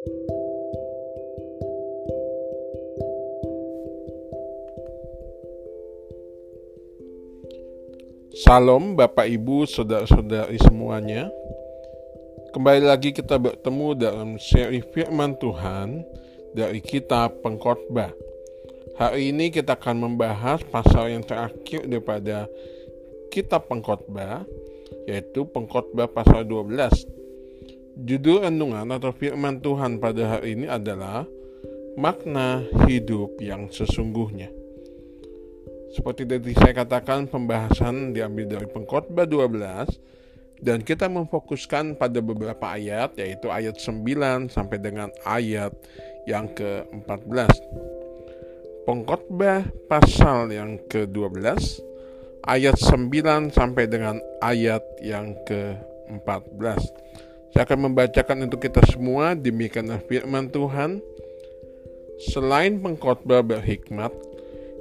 Salam Bapak Ibu, Saudara-saudari semuanya. Kembali lagi kita bertemu dalam seri firman Tuhan dari kitab Pengkhotbah. Hari ini kita akan membahas pasal yang terakhir daripada kitab Pengkhotbah, yaitu Pengkhotbah pasal 12. Judul renungan atau firman Tuhan pada hari ini adalah makna hidup yang sesungguhnya. Seperti tadi saya katakan, pembahasan diambil dari pengkhotbah 12 dan kita memfokuskan pada beberapa ayat yaitu ayat 9 sampai dengan ayat yang ke-14. Pengkhotbah pasal yang ke-12 ayat 9 sampai dengan ayat yang ke-14. Saya akan membacakan untuk kita semua demikianlah firman Tuhan. Selain pengkhotbah berhikmat,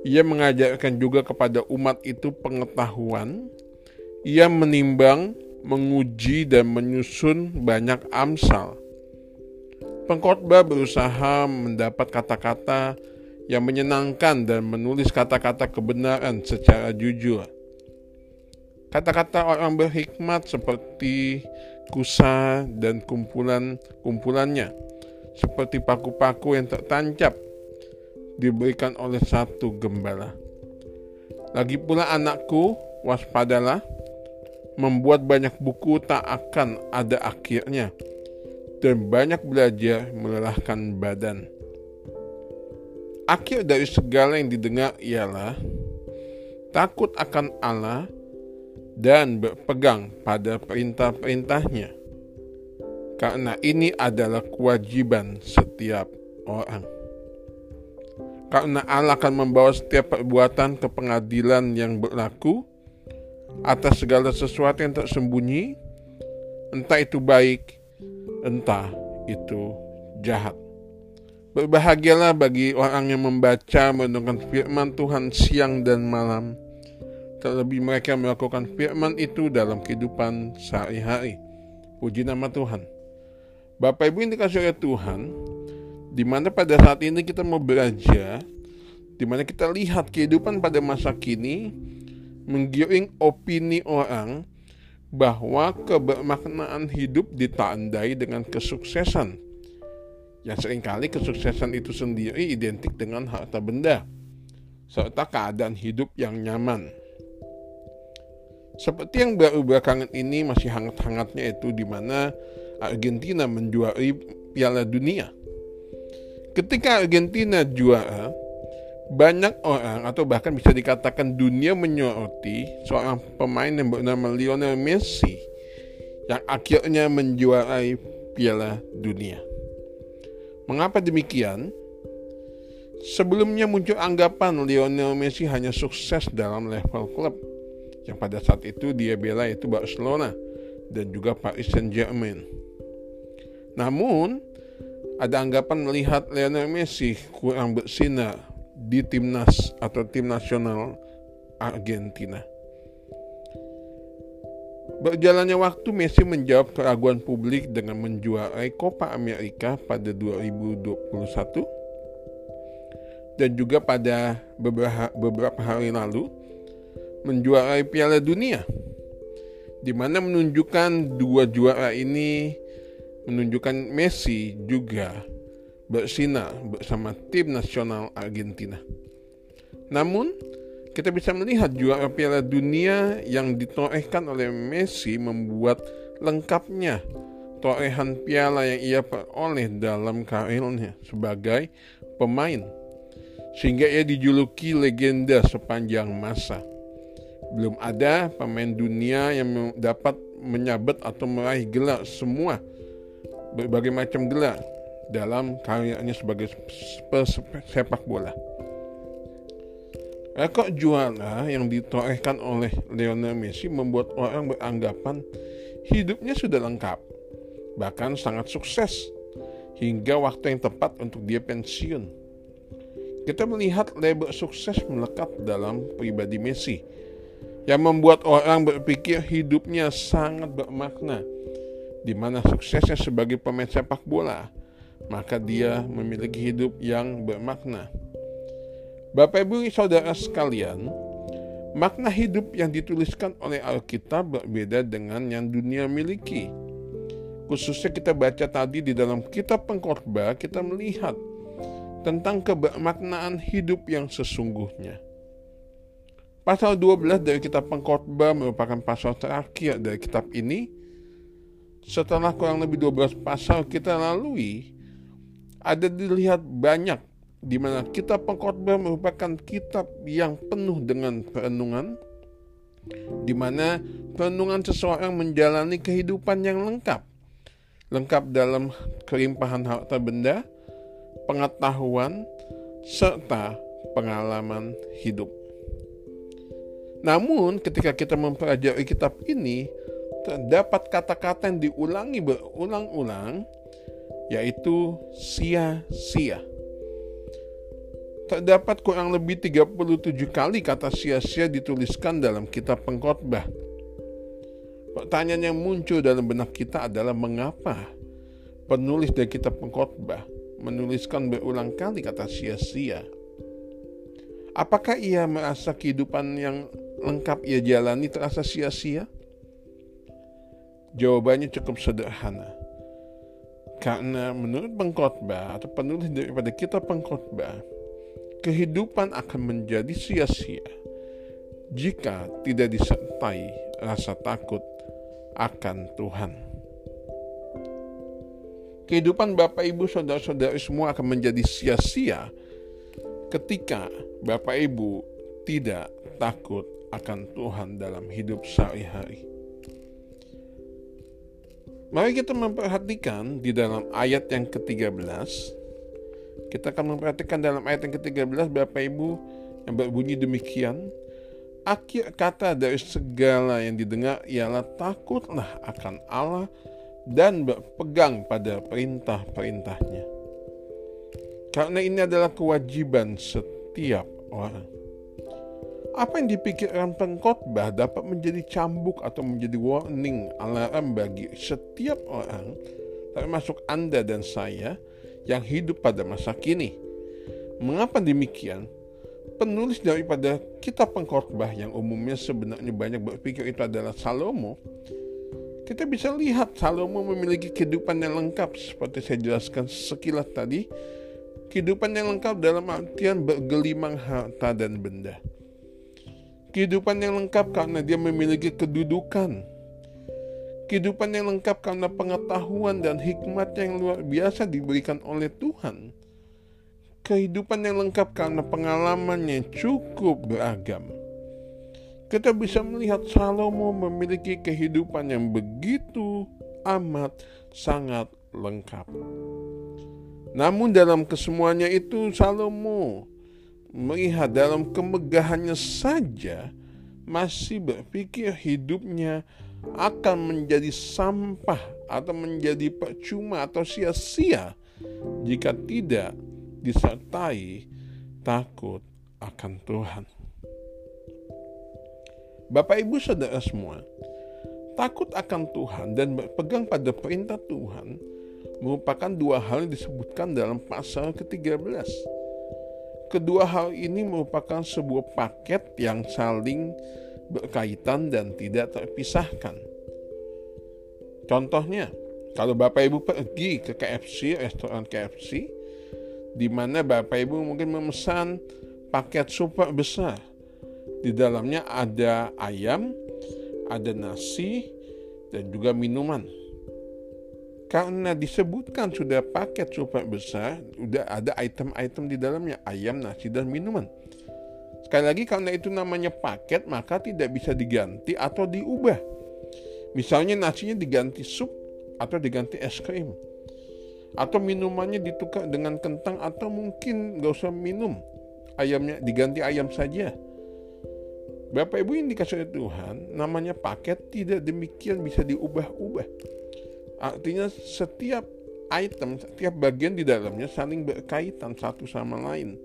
ia mengajarkan juga kepada umat itu pengetahuan. Ia menimbang, menguji, dan menyusun banyak amsal. Pengkhotbah berusaha mendapat kata-kata yang menyenangkan dan menulis kata-kata kebenaran secara jujur. Kata-kata orang berhikmat seperti kusa dan kumpulan-kumpulannya, seperti paku-paku yang tertancap diberikan oleh satu gembala. Lagi pula anakku, waspadalah, membuat banyak buku tak akan ada akhirnya, dan banyak belajar melelahkan badan. Akhir dari segala yang didengar ialah takut akan Allah dan berpegang pada perintah-perintahnya. Karena ini adalah kewajiban setiap orang karena Allah akan membawa setiap perbuatan ke pengadilan yang berlaku atas segala sesuatu yang tersembunyi, entah itu baik, entah itu jahat. Berbahagialah bagi orang yang membaca mendengarkan firman Tuhan siang dan malam, terlebih mereka melakukan firman itu dalam kehidupan sehari-hari. Puji nama Tuhan. Bapak Ibu yang dikasih oleh Tuhan, di mana pada saat ini kita mau belajar, di mana kita lihat kehidupan pada masa kini menggiring opini orang bahwa kebermaknaan hidup ditandai dengan kesuksesan. Yang sering kali kesuksesan itu sendiri identik dengan harta benda serta keadaan hidup yang nyaman. Seperti yang belakangan ini masih hangat-hangatnya itu di mana Argentina menjuari Piala Dunia ketika Argentina juara, banyak orang atau bahkan bisa dikatakan dunia menyoroti seorang pemain yang bernama Lionel Messi yang akhirnya menjuarai Piala Dunia. Mengapa demikian? Sebelumnya muncul anggapan Lionel Messi hanya sukses dalam level klub yang pada saat itu dia bela itu Barcelona dan juga Paris Saint-Germain. Namun, ada anggapan melihat Lionel Messi kurang bersinar di timnas atau tim nasional Argentina. Berjalannya waktu Messi menjawab keraguan publik dengan menjuarai Copa America pada 2021 dan juga pada beberapa hari lalu menjuarai Piala Dunia di mana menunjukkan dua juara ini menunjukkan Messi juga bersinar bersama tim nasional Argentina. Namun, kita bisa melihat juara Piala Dunia yang ditorehkan oleh Messi membuat lengkapnya torehan piala yang ia peroleh dalam karirnya sebagai pemain sehingga ia dijuluki legenda sepanjang masa. Belum ada pemain dunia yang dapat menyabet atau meraih gelar semua berbagai macam gelar dalam karyanya sebagai sepak bola. Rekor juara yang ditorehkan oleh Lionel Messi membuat orang beranggapan hidupnya sudah lengkap, bahkan sangat sukses hingga waktu yang tepat untuk dia pensiun. Kita melihat label sukses melekat dalam pribadi Messi yang membuat orang berpikir hidupnya sangat bermakna di mana suksesnya sebagai pemain sepak bola maka dia memiliki hidup yang bermakna. Bapak Ibu Saudara sekalian, makna hidup yang dituliskan oleh Alkitab berbeda dengan yang dunia miliki. Khususnya kita baca tadi di dalam kitab pengkhotbah kita melihat tentang kebermaknaan hidup yang sesungguhnya. Pasal 12 dari kitab pengkhotbah merupakan pasal terakhir dari kitab ini. Setelah kurang lebih 12 pasal kita lalui, ada dilihat banyak di mana kitab pengkhotbah merupakan kitab yang penuh dengan perenungan di mana perenungan seseorang menjalani kehidupan yang lengkap lengkap dalam kelimpahan harta benda, pengetahuan, serta pengalaman hidup. Namun ketika kita mempelajari kitab ini, terdapat kata-kata yang diulangi berulang-ulang yaitu sia-sia. Terdapat kurang lebih 37 kali kata sia-sia dituliskan dalam kitab pengkhotbah. Pertanyaan yang muncul dalam benak kita adalah mengapa penulis dari kitab pengkhotbah menuliskan berulang kali kata sia-sia? Apakah ia merasa kehidupan yang lengkap ia jalani terasa sia-sia? Jawabannya cukup sederhana karena menurut pengkhotbah atau penulis daripada kitab pengkhotbah, kehidupan akan menjadi sia-sia jika tidak disertai rasa takut akan Tuhan. Kehidupan Bapak Ibu saudara-saudari semua akan menjadi sia-sia ketika Bapak Ibu tidak takut akan Tuhan dalam hidup sehari-hari. Mari kita memperhatikan di dalam ayat yang ke-13. Kita akan memperhatikan dalam ayat yang ke-13 Bapak Ibu yang berbunyi demikian. Akhir kata dari segala yang didengar ialah takutlah akan Allah dan berpegang pada perintah-perintahnya. Karena ini adalah kewajiban setiap orang. Apa yang dipikirkan pengkhotbah dapat menjadi cambuk atau menjadi warning alarm bagi setiap orang, termasuk Anda dan saya yang hidup pada masa kini. Mengapa demikian? Penulis daripada kitab pengkhotbah yang umumnya sebenarnya banyak berpikir itu adalah Salomo. Kita bisa lihat Salomo memiliki kehidupan yang lengkap seperti saya jelaskan sekilas tadi. Kehidupan yang lengkap dalam artian bergelimang harta dan benda Kehidupan yang lengkap karena dia memiliki kedudukan. Kehidupan yang lengkap karena pengetahuan dan hikmat yang luar biasa diberikan oleh Tuhan. Kehidupan yang lengkap karena pengalaman yang cukup beragam. Kita bisa melihat Salomo memiliki kehidupan yang begitu amat sangat lengkap. Namun dalam kesemuanya itu Salomo melihat dalam kemegahannya saja masih berpikir hidupnya akan menjadi sampah atau menjadi percuma atau sia-sia jika tidak disertai takut akan Tuhan. Bapak Ibu Saudara semua, takut akan Tuhan dan berpegang pada perintah Tuhan merupakan dua hal yang disebutkan dalam pasal ke-13 Kedua hal ini merupakan sebuah paket yang saling berkaitan dan tidak terpisahkan. Contohnya, kalau Bapak Ibu pergi ke KFC, restoran KFC, di mana Bapak Ibu mungkin memesan paket super besar. Di dalamnya ada ayam, ada nasi, dan juga minuman karena disebutkan sudah paket super besar, sudah ada item-item di dalamnya, ayam, nasi, dan minuman. Sekali lagi karena itu namanya paket, maka tidak bisa diganti atau diubah. Misalnya nasinya diganti sup atau diganti es krim. Atau minumannya ditukar dengan kentang atau mungkin gak usah minum. Ayamnya diganti ayam saja. Bapak Ibu yang dikasih Tuhan, namanya paket tidak demikian bisa diubah-ubah Artinya setiap item, setiap bagian di dalamnya saling berkaitan satu sama lain.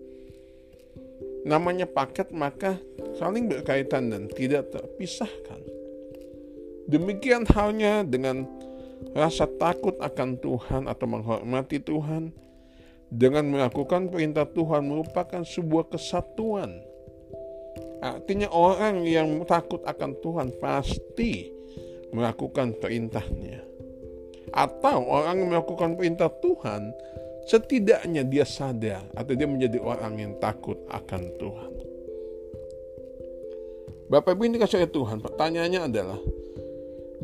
Namanya paket maka saling berkaitan dan tidak terpisahkan. Demikian halnya dengan rasa takut akan Tuhan atau menghormati Tuhan dengan melakukan perintah Tuhan merupakan sebuah kesatuan. Artinya orang yang takut akan Tuhan pasti melakukan perintahnya. Atau orang yang melakukan perintah Tuhan setidaknya dia sadar atau dia menjadi orang yang takut akan Tuhan. Bapak Ibu ini kasih Tuhan, pertanyaannya adalah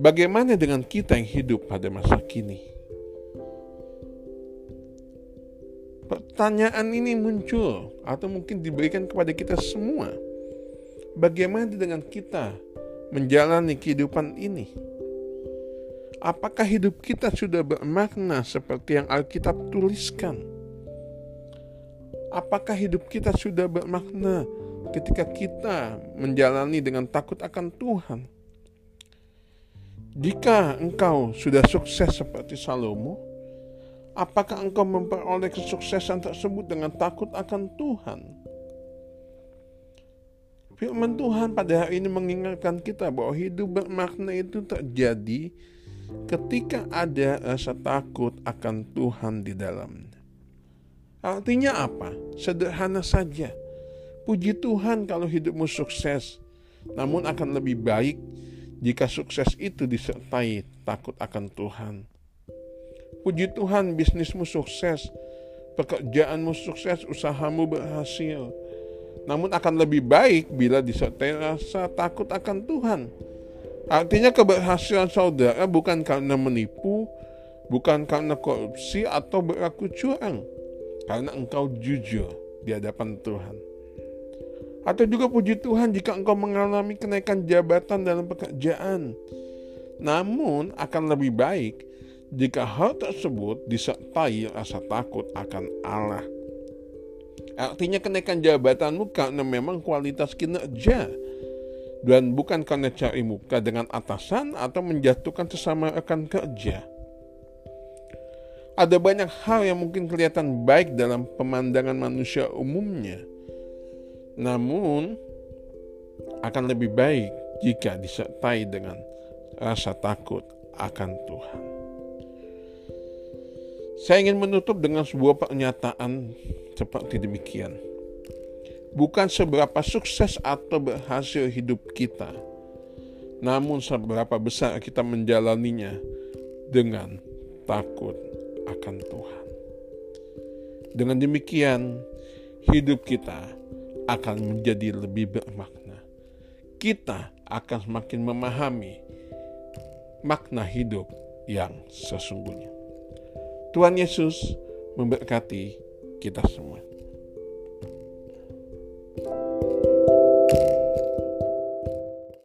bagaimana dengan kita yang hidup pada masa kini? Pertanyaan ini muncul atau mungkin diberikan kepada kita semua. Bagaimana dengan kita menjalani kehidupan ini? Apakah hidup kita sudah bermakna seperti yang Alkitab tuliskan? Apakah hidup kita sudah bermakna ketika kita menjalani dengan takut akan Tuhan? Jika engkau sudah sukses seperti Salomo, apakah engkau memperoleh kesuksesan tersebut dengan takut akan Tuhan? Firman Tuhan pada hari ini mengingatkan kita bahwa hidup bermakna itu terjadi ketika ada rasa takut akan Tuhan di dalamnya. Artinya apa? Sederhana saja. Puji Tuhan kalau hidupmu sukses, namun akan lebih baik jika sukses itu disertai takut akan Tuhan. Puji Tuhan bisnismu sukses, pekerjaanmu sukses, usahamu berhasil. Namun akan lebih baik bila disertai rasa takut akan Tuhan Artinya keberhasilan saudara bukan karena menipu, bukan karena korupsi atau berlaku curang, karena engkau jujur di hadapan Tuhan. Atau juga puji Tuhan jika engkau mengalami kenaikan jabatan dalam pekerjaan. Namun akan lebih baik jika hal tersebut disertai rasa takut akan Allah. Artinya kenaikan jabatanmu karena memang kualitas kinerja dan bukan karena cari muka dengan atasan atau menjatuhkan sesama rekan kerja. Ada banyak hal yang mungkin kelihatan baik dalam pemandangan manusia umumnya, namun akan lebih baik jika disertai dengan rasa takut akan Tuhan. Saya ingin menutup dengan sebuah pernyataan seperti demikian bukan seberapa sukses atau berhasil hidup kita, namun seberapa besar kita menjalaninya dengan takut akan Tuhan. Dengan demikian, hidup kita akan menjadi lebih bermakna. Kita akan semakin memahami makna hidup yang sesungguhnya. Tuhan Yesus memberkati kita semua.